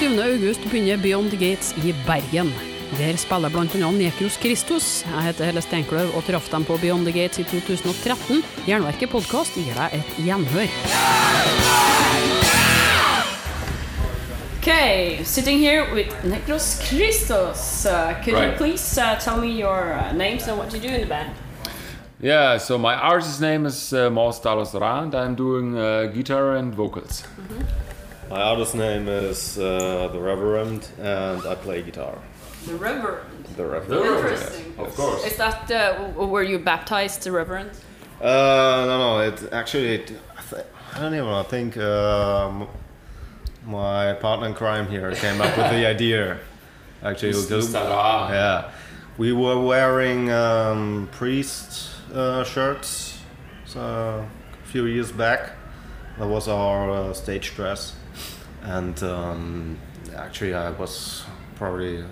25. august begynner Beyond the Gates i Bergen. Der spiller annet Nekros Kristus. Jeg heter Helle Steinkløv og traff dem på Beyond the Gates i 2013. Jernverket podkast gir deg et gjenhør. Okay, sitting here with Necros Christos. Uh, could you Right. please uh, tell me your uh, names and what you do in the band? Yeah, so my artist name is uh, Mors Dalos and I'm doing uh, guitar and vocals. My artist name is uh, The Reverend, and I play guitar. The Reverend. The Reverend. Interesting. Of course. Is that uh, were you baptized the Reverend? Uh, no, no, it actually, it, I, th- I don't even know, I think um, my partner in crime here came up with the idea. Actually, because- yeah, we were wearing um, priest uh, shirts so, a few years back. That was our uh, stage dress, and um, actually, I was probably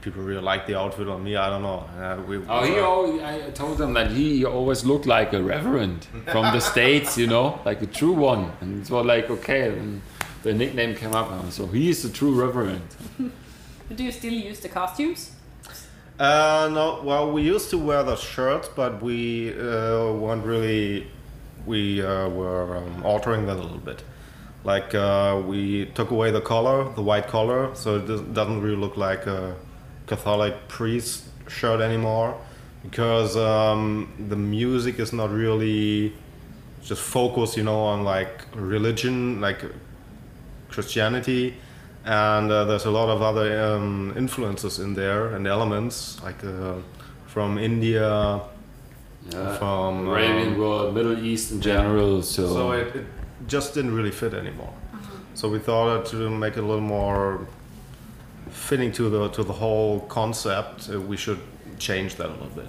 people really liked the outfit on me. I don't know. Uh, we, Oh, he always, I told them that he always looked like a reverend from the States, you know, like a true one. And it was like, okay, and the nickname came up. So he is the true reverend. Do you still use the costumes? Uh, no, well, we used to wear the shirts, but we uh, weren't really. We uh, were um, altering that a little bit. Like uh, we took away the collar, the white collar, so it does- doesn't really look like a Catholic priest shirt anymore, because um, the music is not really just focused, you know, on like religion, like Christianity, and uh, there's a lot of other um, influences in there and elements like uh, from India, Yeah. from Arabian um, world, Middle East in general. So, so it, it just didn't really fit anymore. So we thought to make it a little more fitting to the to the whole concept, uh, we should change that a little bit.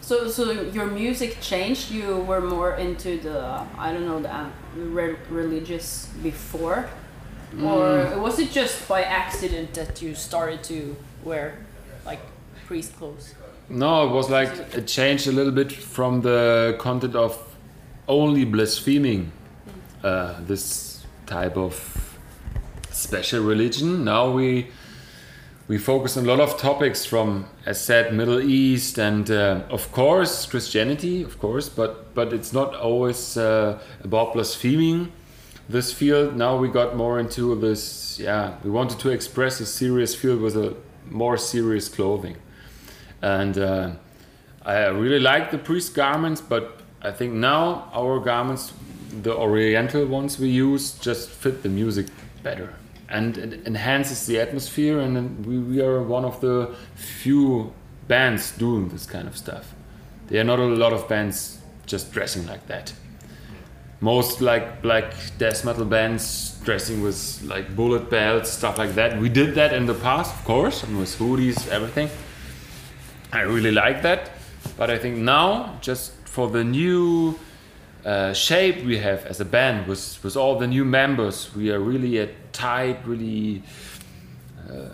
So, so your music changed. You were more into the I don't know the uh, re- religious before, or was it just by accident that you started to wear like priest clothes? No, it was like it changed a little bit from the content of only blaspheming uh, this type of special religion. Now we we focus on a lot of topics from, as said, Middle East and uh, of course Christianity, of course, but but it's not always uh, about blaspheming this field. Now we got more into this. Yeah, we wanted to express a serious field with a more serious clothing and uh, I really like the priest garments, but I think now our garments, the oriental ones we use, just fit the music better and it enhances the atmosphere. And we, we are one of the few bands doing this kind of stuff. There are not a lot of bands just dressing like that. Most like black death metal bands dressing with like bullet belts, stuff like that. We did that in the past, of course, and with hoodies, everything. I really like that, but I think now, just for the new uh, shape we have as a band, with with all the new members, we are really a tight, really uh,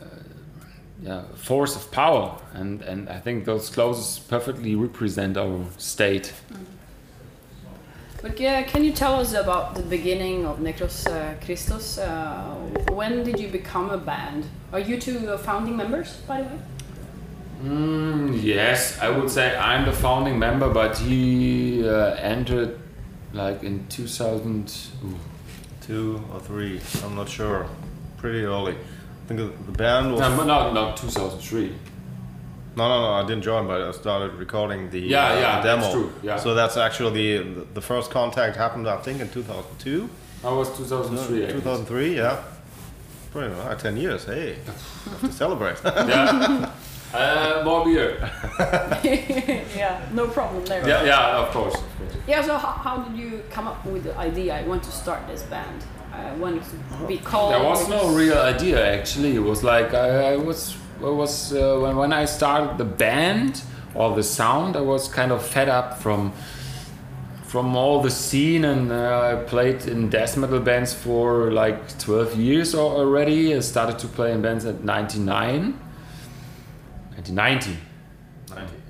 yeah, force of power, and and I think those clothes perfectly represent our state. But yeah, can you tell us about the beginning of Necros uh, Christos? Uh, when did you become a band? Are you two founding members, by the way? Mm, yes, I would say I'm the founding member, but he uh, entered like in 2000. ooh, Two or three, I'm not sure. Pretty early. I think the band was. No, no, no, 2003. No, no, no. I didn't join, but I started recording the, Yeah, uh, yeah, the demo. that's true, yeah. So that's actually the, the first contact happened, I think, in 2002. That was 2003. I guess. 2003, yeah. Pretty much, 10 years. Hey, have to celebrate. yeah. Uh, more beer. yeah, no problem there. Yeah, yeah, of course. Of course. Yeah, so how, how did you come up with the idea? I want to start this band. I want to be called. There was no real idea actually. It was like I, I was it was uh, when when I started the band or the sound. I was kind of fed up from from all the scene, and uh, I played in death metal bands for like 12 years already. I started to play in bands at 99. 1990.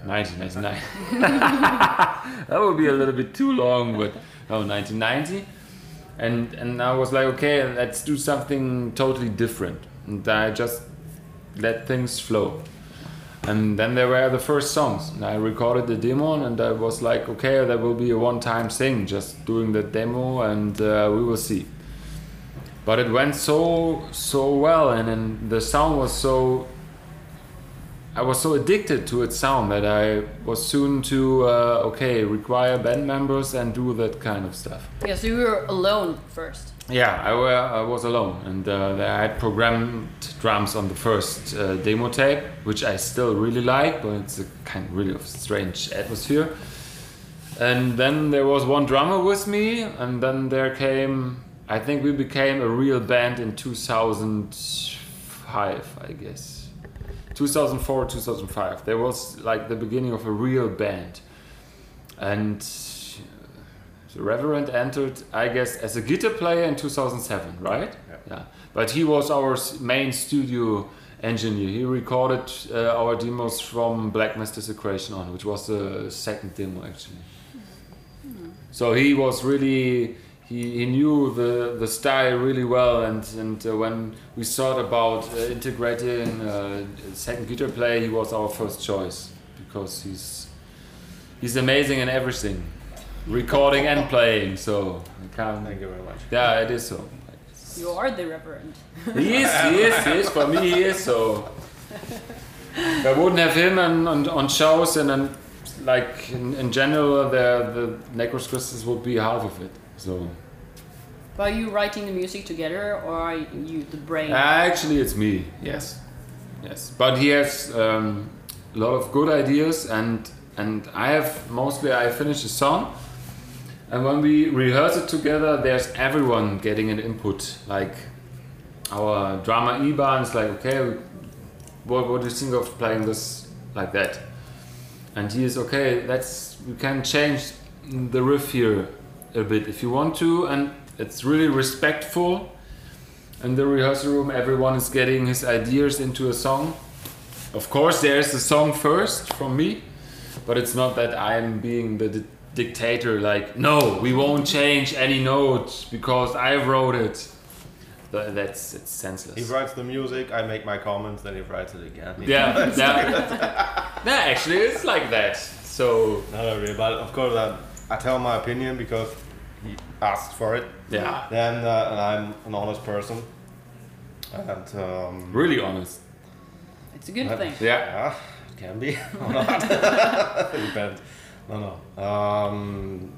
1999. that would be a little bit too long, but no, 1990. and and I was like, okay, let's do something totally different. And I just let things flow. And then there were the first songs. And I recorded the demo, and I was like, okay, that will be a one-time thing, just doing the demo, and uh, we will see. But it went so so well, and, and the sound was so. I was so addicted to its sound that I was soon to uh, okay require band members and do that kind of stuff. Yeah, so you were alone first. Yeah, I, were, I was alone, and uh, I had programmed drums on the first uh, demo tape, which I still really like, but it's a kind of really of strange atmosphere. And then there was one drummer with me, and then there came. I think we became a real band in 2005, I guess. 2004, 2005. There was like the beginning of a real band, and the Reverend entered, I guess, as a guitar player in 2007, right? Yeah. yeah. But he was our main studio engineer. He recorded uh, our demos from Black Mass Desecration on, which was the second demo actually. So he was really he, he knew the, the style really well, and and uh, when we thought about uh, integrating uh, a second guitar player, he was our first choice because he's he's amazing in everything, recording and playing. So I can't. Thank you very much. Yeah, it is so. You are the Reverend. He is, he is, he is. For me, he is. So if I wouldn't have him on, on, on shows and then, like in, in general, the the Necros Christos would be half of it. So Are you writing the music together, or are you the brain? actually, it's me. Yes, yes. But he has um, a lot of good ideas, and and I have mostly I finish a song. And when we rehearse it together, there's everyone getting an input. Like our drummer Iban is like, okay, what, what do you think of playing this like that? And he is okay. Let's we can change the riff here a bit if you want to, and it's really respectful. In the rehearsal room, everyone is getting his ideas into a song. Of course, there is the song first from me, but it's not that I'm being the di- dictator. Like, no, we won't change any notes because I wrote it. Th- That's it's senseless. He writes the music, I make my comments, then he writes it again. Yeah, yeah. yeah, actually, it's like that. So not really, but of course I, I tell my opinion because asked for it. yeah, Then uh, and I'm an honest person, and um, really honest. it's a good Uh, thing. Yeah, yeah, it can be or not. Depends. No, no. Um,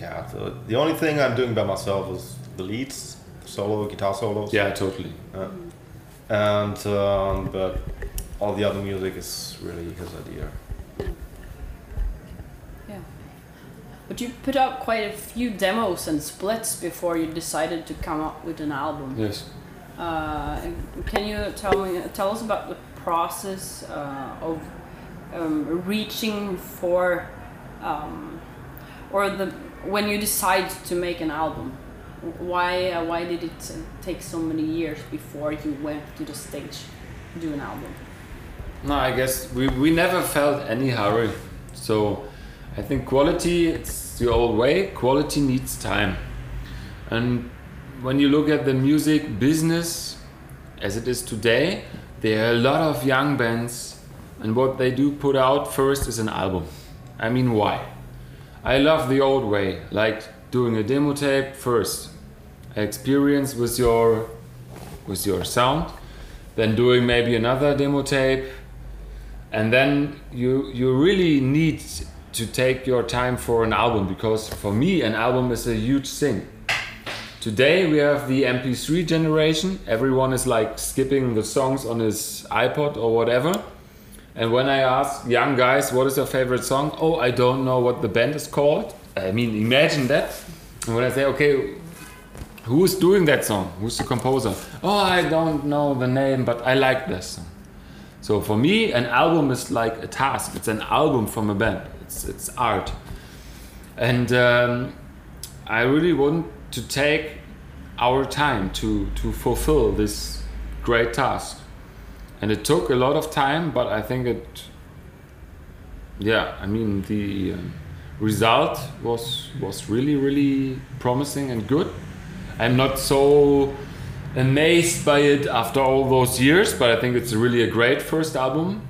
yeah. So the only thing I'm doing by myself is the leads, solo guitar solos. yeah, totally. Uh, and um, but all the other music is really his idea. But you put out quite a few demos and splits before you decided to come up with an album. Yes. Uh, can you tell me tell us about the process uh, of um, reaching for um, or the when you decide to make an album? Why uh, why did it take so many years before you went to the stage to do an album? No, I guess we, we never felt any hurry. So I think quality, it's the old way, quality needs time. And when you look at the music business as it is today, there are a lot of young bands, and what they do put out first is an album. I mean, why? I love the old way, like doing a demo tape first, experience with your with your sound, then doing maybe another demo tape, and then you you really need to take your time for an album because for me an album is a huge thing. Today we have the mp3 generation. Everyone is like skipping the songs on his ipod or whatever. And when i ask young guys what is your favorite song? Oh i don't know what the band is called. I mean imagine that. And when i say okay who's doing that song? Who's the composer? Oh i don't know the name but i like this song. So for me, an album is like a task. It's an album from a band. It's it's art, and um, I really want to take our time to to fulfill this great task. And it took a lot of time, but I think it. Yeah, I mean the um, result was was really really promising and good. I'm not so amazed by it after all those years, but I think it's really a great first album.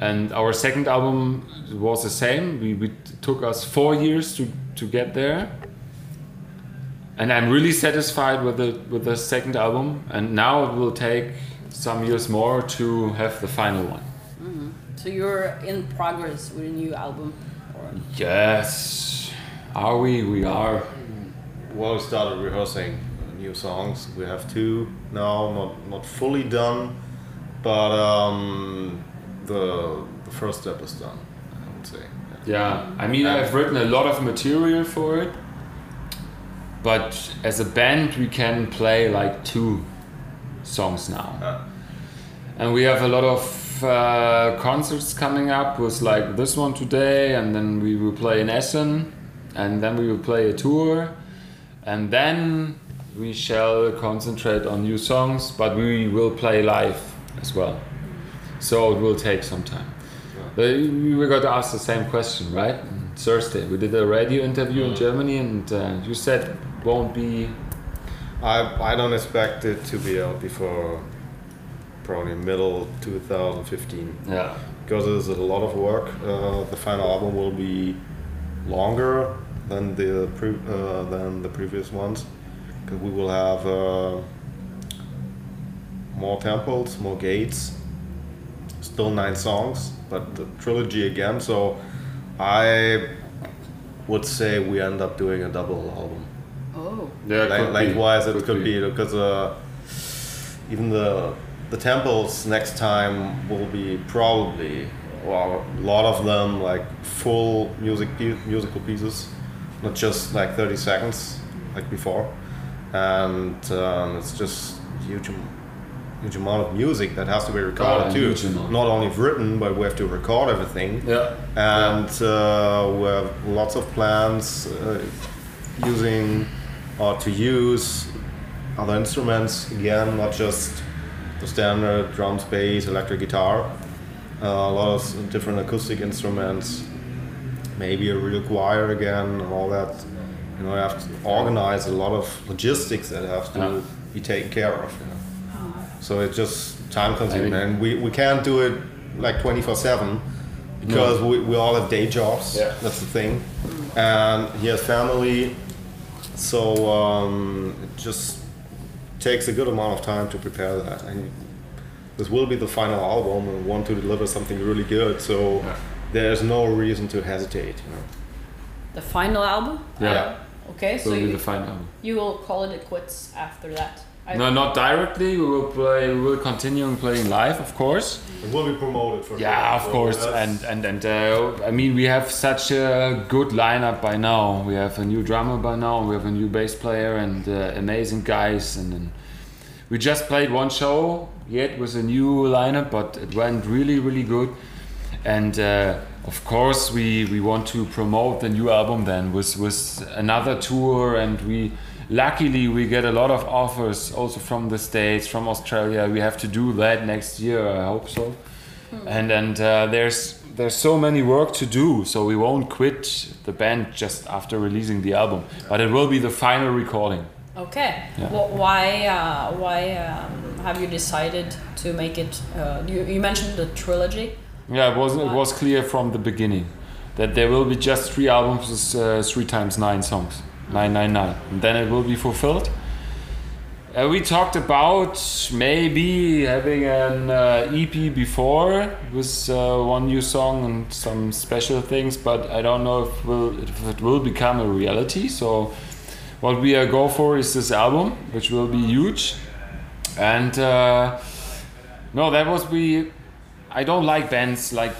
And our second album was the same. We, we took us four years to, to get there. And I'm really satisfied with the with the second album. And now it will take some years more to have the final one. So you're in progress with a new album. Or Yes. Are we? We are. Well, we started rehearsing new songs. We have two now, not not fully done, but um, the the first step is done. I would say. Yeah, I mean, I've written a lot of material for it, but as a band, we can play like two songs now. Yeah. And we have a lot of uh, concerts coming up with like this one today, and then we will play in Essen, and then we will play a tour, and then we shall concentrate on new songs, but we will play live as well. So it will take some time. We got asked the same question, right? Thursday, we did a radio interview in Germany, and uh, you said won't be. I I don't expect it to be out before probably middle 2015 Yeah. because there's a lot of work. Uh, the final album will be longer than the pre- uh, than the previous ones because we will have uh, more temples, more gates. Still nine songs, but the trilogy again. So I would say we end up doing a double album. oh, Yeah. Like, could be. likewise, it could be because uh, even the the temples next time will be probably well a lot of them like full music musical pieces, not just like thirty seconds like before, and um, it's just huge. Huge amount of music that has to be recorded Oh, too. Not only written, but we have to record everything Yeah. and uh, we have lots of plans uh, using or to use other instruments again, not just the standard drums, bass, electric guitar. Uh, a lot of different acoustic instruments, maybe a real choir again, and all that. You know, you have to organize a lot of logistics that have to Yeah. be taken care of. You know? So it's just time consuming, I mean- and we, we can't do it like 24 7 because we, we all have day jobs. Yeah. That's the thing. And he has family, so um, it just takes a good amount of time to prepare that. And this will be the final album, and we want to deliver something really good. So Yeah. there's no reason to hesitate. You know. the final album. Yeah. Okay, so Will be you, the final you will call it quits after that. I- No, not directly. We will play. We will continue playing live, of course. It will be promoted for Yeah, of course. And and and uh, I mean, we have such a good lineup by now. We have a new drummer by now. We have a new bass player and uh, amazing guys. And then we just played one show yet with a new lineup, but it went really, really good. And uh, of course, we we want to promote the new album then with with another tour. And we luckily we get a lot of offers also from the states, from Australia. We have to do that next year. I hope so and and uh, there's there's so many work to do so we won't quit the band just after releasing the album but it will be the final recording Okay. Yeah. Wh- why uh, why um, have you decided to make it? Uh, you, you mentioned the trilogy. yeah it was it was clear from the beginning that there will be just three albums uh, three times nine songs 999 and then it will be fulfilled uh, we talked about maybe having an uh, EP before with uh, one new song and some special things, but I don't know if, will, if it will become a reality. So, what we uh, go for is this album, which will be huge. And uh, no, that was we. I don't like bands like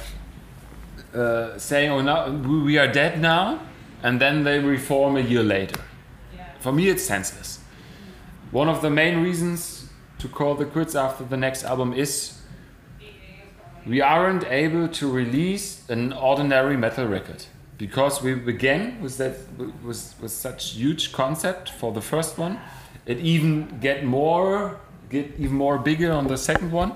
uh, saying, "Oh, now we are dead now," and then they reform a year later. For me, it's senseless. One of the main reasons to call the quits after the next album is we aren't able to release an ordinary metal record because we began with that with, with such huge concept for the first one. It even get more get even more bigger on the second one.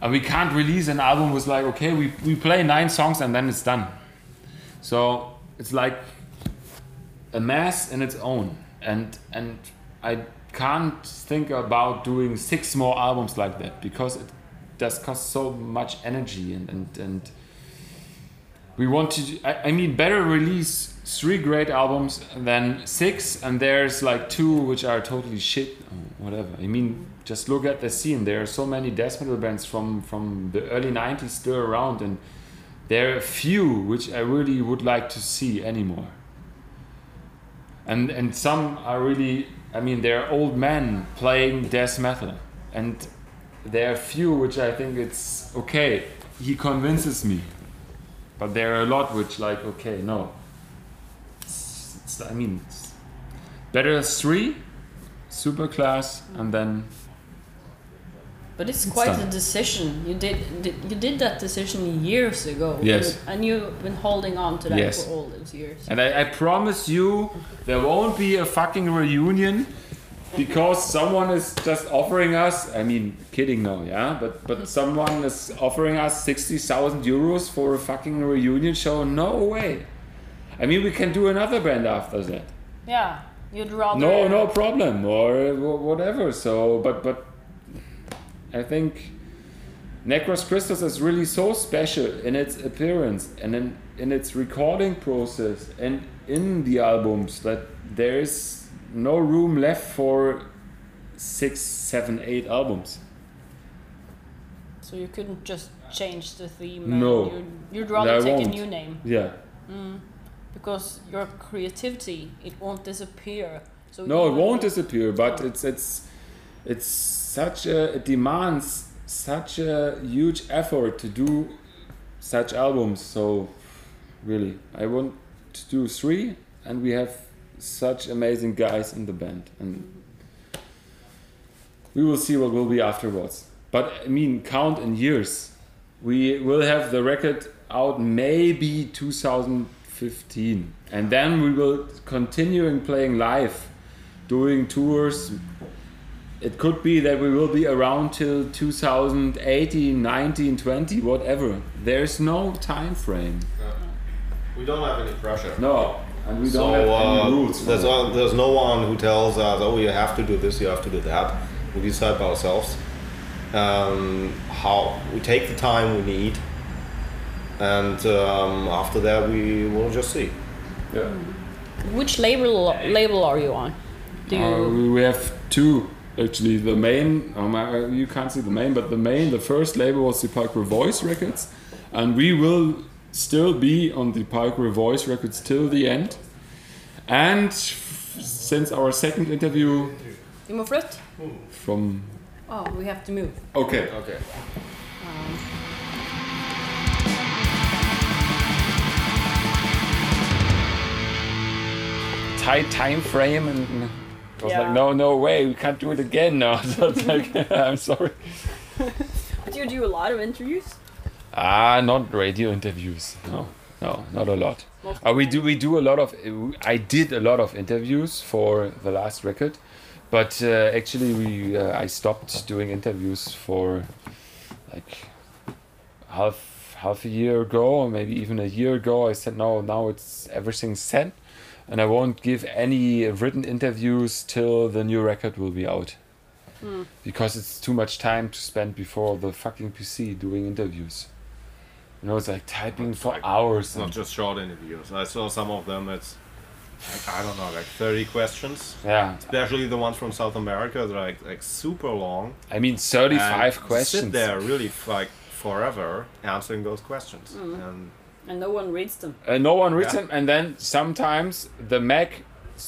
And we can't release an album with like okay we, we play nine songs and then it's done. So it's like a mass in its own and and I can't think about doing six more albums like that because it does cost so much energy and and, and we want to. I, I mean, better release three great albums than six, and there's like two which are totally shit. Whatever. I mean, just look at the scene. There are so many death metal bands from from the early '90s still around, and there are a few which I really would like to see anymore. And and some are really. I mean, they're old men playing death metal, and there are few which I think it's okay. He convinces me, but there are a lot which like okay, no. It's, it's, I mean, better three, super class, and then But it's It's quite done. a decision. You did, did you did that decision years ago. Yes. And, and you've been holding on to that Yes. for all those years. And I, I promise you, there won't be a fucking reunion because someone is just offering us. I mean, kidding now, yeah. But but someone is offering us sixty thousand euros for a fucking reunion show. No way. I mean, we can do another band after that. Yeah. You'd rather. No, no problem, or whatever. So, but but I think Necros Christos is really so special in its appearance and in, in its recording process and in the albums that there is no room left for six, seven, eight albums. So you couldn't just change the theme. No. You'd, you'd rather take won't. a new name Yeah. Mm. because your creativity it won't disappear. So No, it won't disappear, but oh. it's it's it's such a it demands such a huge effort to do such albums. So really, I want to do three, and we have such amazing guys in the band, and we will see what will be afterwards. But I mean, count in years. We will have the record out maybe 2015, and then we will continuing playing live, doing tours. It could be that we will be around till 2018, 19, 20, whatever. There's no time frame. We don't have any pressure. No, and we so don't have uh, any rules. there's, that. uh, there's no one who tells us, oh, you have to do this, you have to do that. We decide by ourselves. Um, how we take the time we need, and um, after that we will just see. Yeah. Which label label are you on? Do you? Uh, we- we have two actually. The main, um, uh, you can't see the main, but the main, the first label was the Sepulchral Voice Records, and we will still be on the Sepulchral Voice Records till the end. And f- since our second interview you må flytte? from Oh, we have to move. okay, Okay. tight time frame, and I was Yeah. like, no, no way, we can't do it again now. So it's like, I'm sorry. But you do a lot of interviews. Ah, not radio interviews. No, no, not a lot. Uh, we do we do a lot of. I did a lot of interviews for the last record, but uh, actually we uh, I stopped doing interviews for like half half a year ago, or maybe even a year ago. I said no, now it's everything's set, and I won't give any written interviews till the new record will be out. Hmm. Because it's too much time to spend before the fucking PC doing interviews. You know, it's like typing for like- hours. It's not just short interviews. I saw some of them. It's like, I don't know, like 30 questions. yeah, Especially the ones from South America, they're like like super long. I mean, 35 and questions. Sit there really like forever answering those questions. Hmm. And And no one reads them. Uh, no one reads Yeah. them, and then sometimes the Mac,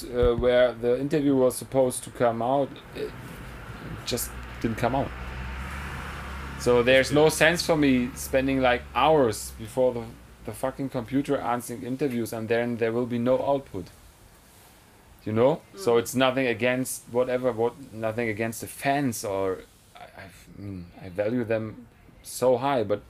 uh, where the interview was supposed to come out, it just didn't come out. So there's no sense for me spending like hours before the, the fucking computer answering interviews, and then there will be no output. You know, so it's nothing against whatever, what nothing against the fans, or I, I I value them so high, but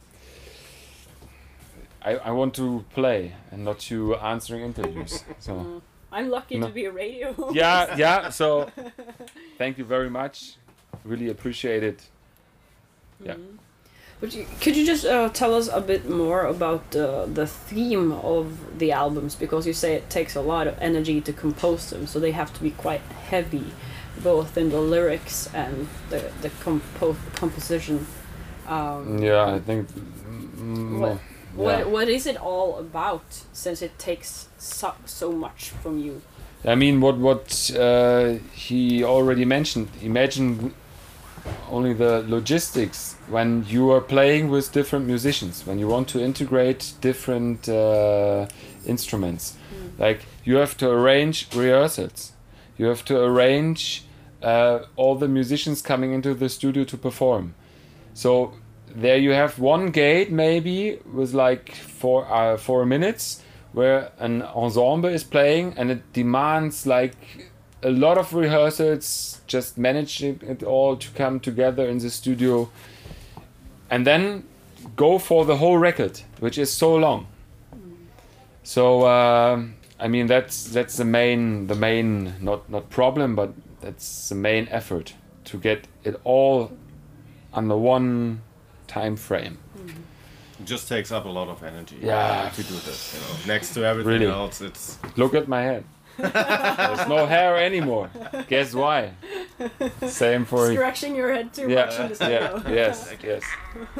I, I want to play and not to answering interviews. So I'm lucky No. to be a radio. host. yeah, yeah. So thank you very much. Really appreciate it. Yeah. But you, could you just uh, tell us a bit more about uh, the theme of the albums? Because you say it takes a lot of energy to compose them, so they have to be quite heavy. both in the lyrics and the the compo- composition. Um, Yeah, I think. mm, What- What yeah. what is it all about? Since it takes so, so much from you. I mean, what what uh, he already mentioned. Imagine only the logistics when you are playing with different musicians. When you want to integrate different uh, instruments, like you have to arrange rehearsals. You have to arrange uh, all the musicians coming into the studio to perform. So there you have one gate maybe with like four uh, four minutes where an ensemble is playing and it demands like a lot of rehearsals just managing it all to come together in the studio and then go for the whole record which is so long. So um i mean that's that's the main the main not not problem but that's the main effort to get it all under one time frame It just takes up a lot of energy. Yeah. To do this, you know, next to everything Really. else, it's Look at my head. There's no hair anymore. Guess why? Same for Scratching your head too much in yeah, the studio. yeah, yes, yes.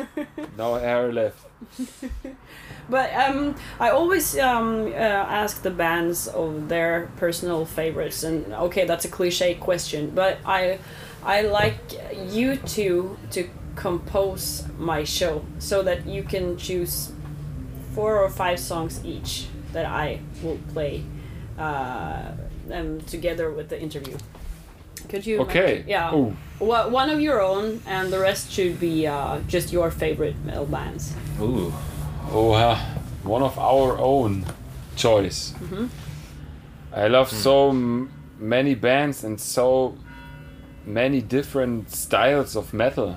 No hair left. But um, I always um, uh, ask the bands of their personal favorites, and okay, that's a cliche question, but I, I like you two to compose my show so that you can choose four or five songs each that I will play, uh, um, together with the interview. Could you? Okay. Yeah. Ooh. One of your own, and the rest should be uh, just your favorite metal bands. ooh. Oh, uh, one of our own choice. I love so m- many bands and so many different styles of metal.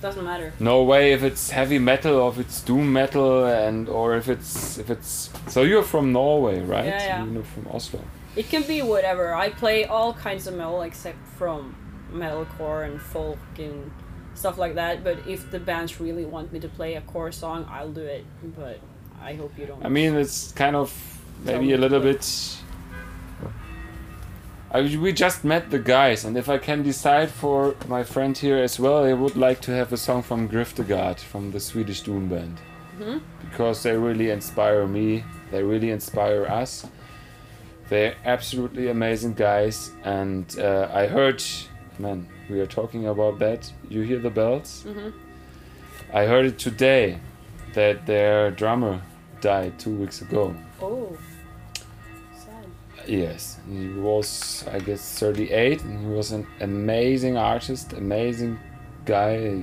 Doesn't matter. No way if it's heavy metal or if it's doom metal and or if it's if it's so you're from Norway, right? Yeah, yeah. You're from Oslo. It can be whatever. I play all kinds of metal except from metalcore and folk and stuff like that. But if the bands really want me to play a core song, I'll do it. But I hope you don't. I mean, it's kind of maybe a little bit. I, we just met the guys, and if I can decide for my friend here as well, I would like to have a song from Griftegard, from the Swedish Doom band, because they really inspire me. They really inspire us. They're absolutely amazing guys, and uh, I heard, man, we are talking about that. You hear the bells? I heard it today that their drummer died two weeks ago. oh. Yes, he was, I guess, 38, and he was an amazing artist, amazing guy.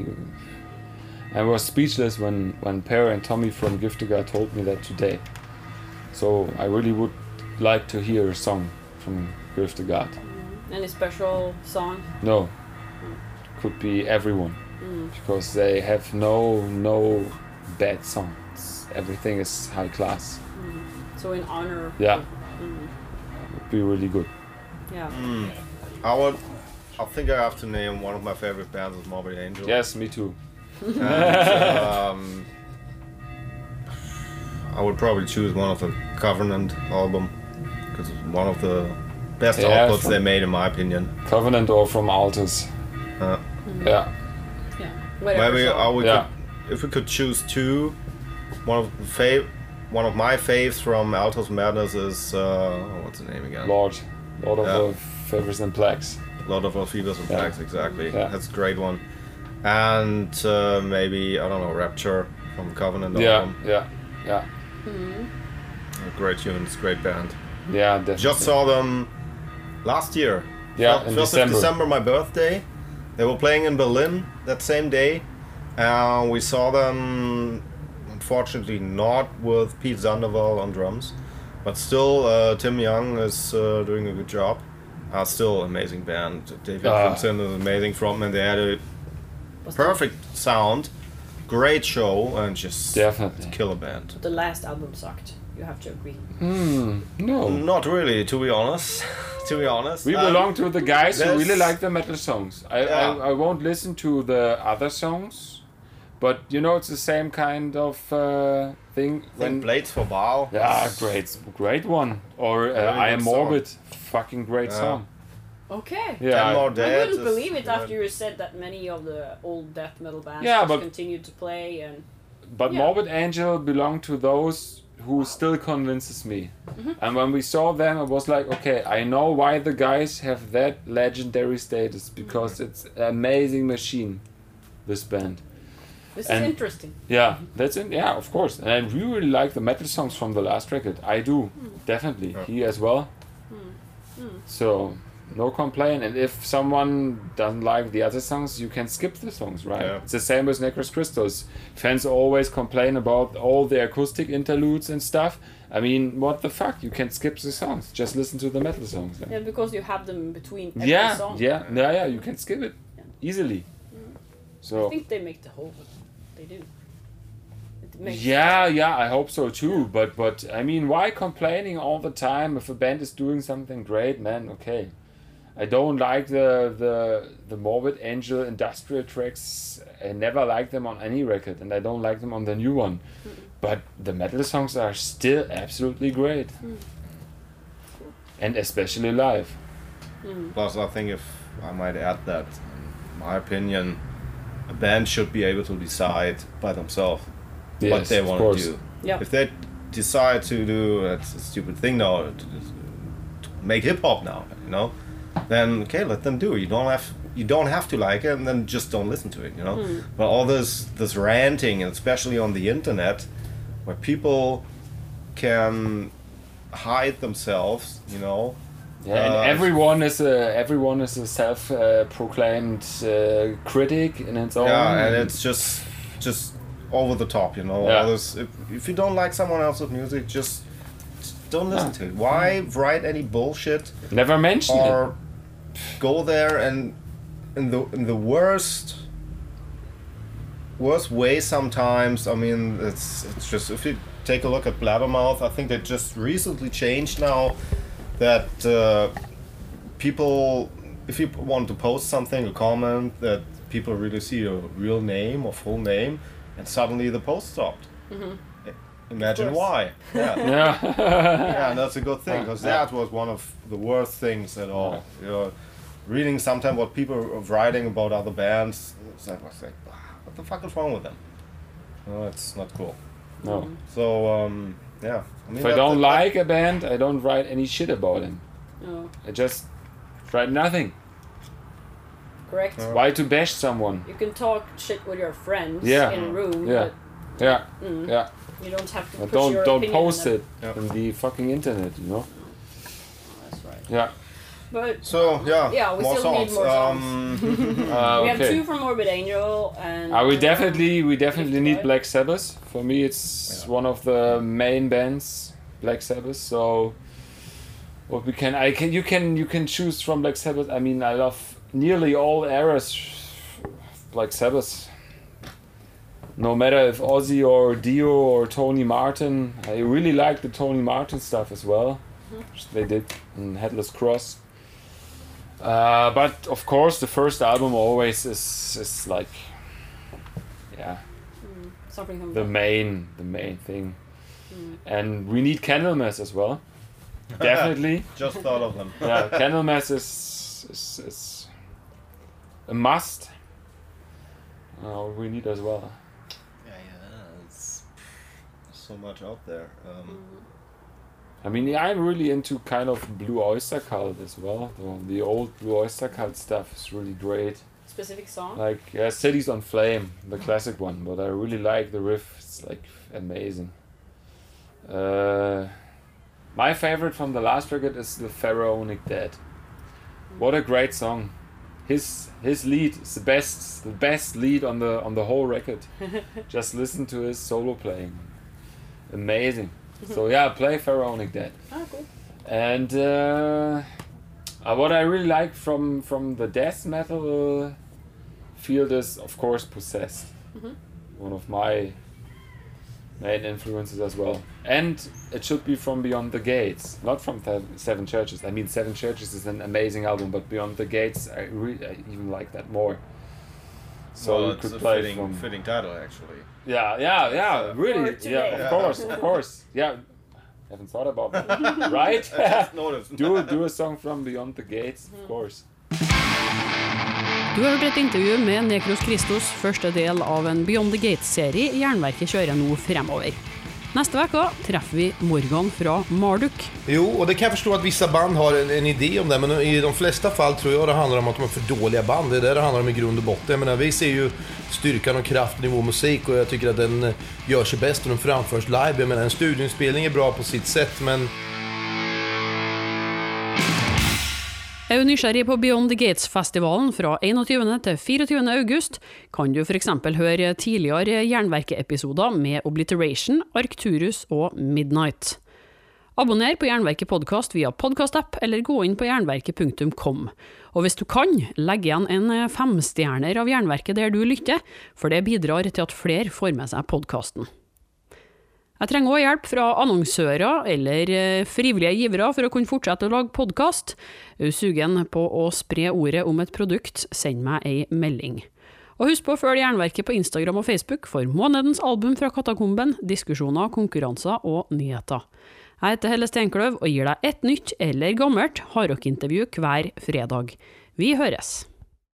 I was speechless when, when Per and Tommy from Griftegard told me that today. So I really would like to hear a song from Griftegard. Any special song? No, could be everyone, because they have no no bad songs. Everything is high class. So in honor. Yeah. Mm, Would be really good. yeah. I would. I think I have to name one of my favorite bands is Morbid Angel. Yes, me too. And, um, I would probably choose one of the Covenant album because it's one of the best Yeah, outputs they made, in my opinion. Covenant or from Altars. Uh, Yeah. Yeah. Whatever. maybe song. I would. Yeah. Could, if we could choose two, one of the fav, one of my faves from Altars Madness is uh, what's the name again? Lord. Lord of Favors and Plagues. Lord of Fevers and Yeah. Plagues, exactly. Yeah. That's a great one. And uh, maybe I don't know Rapture from Covenant Yeah, album. yeah, yeah. Great tunes, great band. Yeah, definitely. Just saw them last year. Yeah, Fir- in first December. of December, my birthday. They were playing in Berlin that same day. Uh, we saw them, unfortunately, not with Pete Sandoval on drums, but still, uh, Tim Yeung is uh, doing a good job. Uh, still, amazing band. David Ah. Vincent is an amazing frontman. They had a perfect sound, great show, and just Definitely. killer band. The last album sucked. You have to agree. Hmm. No. Not really, to be honest. to be honest, We Um, belong to the guys who really like the metal songs. I, Yeah. I, I won't listen to the other songs, but you know it's the same kind of uh, thing. When Blades for Baal. yeah, great, great one. Or uh, I am song. morbid, fucking great Yeah. song. Okay. Yeah, Ten More I wouldn't believe it yeah. after you said that many of the old death metal bands Yeah, just but- continued to play and But Yeah. Morbid Angel belong to those who still convinces me. Mm-hmm. And when we saw them, it was like, okay, I know why the guys have that legendary status because it's an amazing machine. This band. This And- is interesting. Yeah, that's it. Yeah, of course. And I really like the metal songs from the last record. I do, hmm. definitely. Yeah. He as well. Hmm. Hmm. So no complaint. And if someone doesn't like the other songs, you can skip the songs, right? Yeah. It's the same with Necros Christos. Fans always complain about all the acoustic interludes and stuff. I mean, what the fuck? You can skip the songs. Just listen to the metal songs. Yeah, because you have them in between every yeah, song. yeah, yeah, yeah. You can skip it Yeah. easily. I So I think they make the whole. They do. It makes Yeah, yeah, I hope so too. But but I mean, why complaining all the time if a band is doing something great, man? Okay, I don't like the the the Morbid Angel industrial tracks. I never like them on any record, and I don't like them on the new one. But the metal songs are still absolutely great, mm. and especially live. Mm. Plus, I think if I might add that, in my opinion, a band should be able to decide by themselves what they want to do. Yeah. If they decide to do that's a stupid thing now to, to make hip hop now, you know, then okay, let them do. it. You don't have you don't have to like it, and then just don't listen to it, you know. Hmm. But all this this ranting, and especially on the internet, where people can hide themselves, you know. Yeah, and Uh, everyone is a everyone is a self-proclaimed uh, critic in its own. Yeah, and it's just just over the top, you know. Yeah. This, if, if you don't like someone else's music, just, just don't listen to it. Why write any bullshit never mention it. or go there and in the in the worst worst way sometimes. I mean, it's it's just if you take a look at Blabbermouth, I think they just recently changed now that uh, people, if you want to post something, a comment that people really see your real name or full name, and suddenly the post stopped. I- Imagine why. Yeah. Yeah. yeah, and that's a good thing because that was one of the worst things at all. You know, reading sometimes what people are writing about other bands, it's like, I was like, "Ah, what the fuck is wrong with them? No, it's not cool. no. So um, yeah, I mean, If I don't that- like a band, I don't write any shit about him. No, I just write nothing. correct. Yeah. Why to bash someone? You can talk shit with your friends Yeah. in a room, Yeah. Yeah, Mm. yeah. you don't have to But push don't your don't post it Yeah. on the fucking internet, you know? That's right. Yeah. But So yeah, Yeah, we more still need songs. more songs. Um, Uh, we have two from Morbid Angel and. Uh, we um, definitely we definitely need Black Sabbath. For me, it's Yeah. one of the main bands, Black Sabbath. So, what we can I can you can you can choose from Black Sabbath. I mean, I love nearly all eras of Black Sabbath. No matter if Ozzy or Dio or Tony Martin, I really like the Tony Martin stuff as well. which They did in Headless Cross. Uh, but of course, the first album always is is like, yeah, mm, something from the main the main thing. And we need Candlemass as well. Definitely, just thought of them. yeah. Candlemass is, is is a must. Uh, we need as well. Yeah, yeah, it's so much out there. Um, I mean, yeah, I'm really into kind of Blue Oyster Cult as well. The, the old Blue Oyster Cult stuff is really great. specific song. Like yeah, Cities on Flame, the classic one, but I really like the riff. It's like amazing. Uh, my favorite from the last record is the Pharaonic Dead. What a great song! His his lead is the best, the best lead on the on the whole record. Just listen to his solo playing, amazing. So yeah, play Pharaonic Dead. Ah, cool. And uh, uh, what I really like from from the death metal field is, of course, Possessed. Mhm. One of my main influences as well. And it should be from Beyond the Gates, not from the Seven Churches. I mean, Seven Churches is an amazing album, but Beyond the Gates, I, re- I even like that more. So well, you it's could a play fitting, from fitting title actually. yeah, yeah, yeah, really, yeah, of course, of course, yeah. Haven't thought about that. right? Do do a song from Beyond the Gates, of course. Du har hørt et intervju med Nekros Kristos, første del av en Beyond the Gates-serie Jernverket kjører nå fremover. Neste uke treffer vi Morgan fra Marduk. Jo, og det kan jeg forstå at visse band har en, en idé om det, men i de fleste fall tror jeg det handler om at de er for dårlige band. Det er det det handler om i grunn og bunn. Jeg vi ser jo styrken og kraften i vår musikk, og jeg syns at den eh, gjør seg best når den framføres live. Jeg mener, En studioinnspilling er bra på sitt sett, men Er du nysgjerrig på Beyond the Gates-festivalen fra 21. til 24. august, kan du f.eks. høre tidligere Jernverket-episoder med Obliteration, Arcturus og Midnight. Abonner på Jernverket podkast via podkastapp, eller gå inn på jernverket.kom. Og hvis du kan, legg igjen en femstjerner av Jernverket der du lytter, for det bidrar til at flere får med seg podkasten. Jeg trenger også hjelp fra annonsører eller eh, frivillige givere for å kunne fortsette å lage podkast. Er du sugen på å spre ordet om et produkt, send meg ei melding. Og husk på å følge Jernverket på Instagram og Facebook for månedens album fra Katakomben, diskusjoner, konkurranser og nyheter. Jeg heter Helle Steinkløv og gir deg et nytt eller gammelt hardrockintervju hver fredag. Vi høres!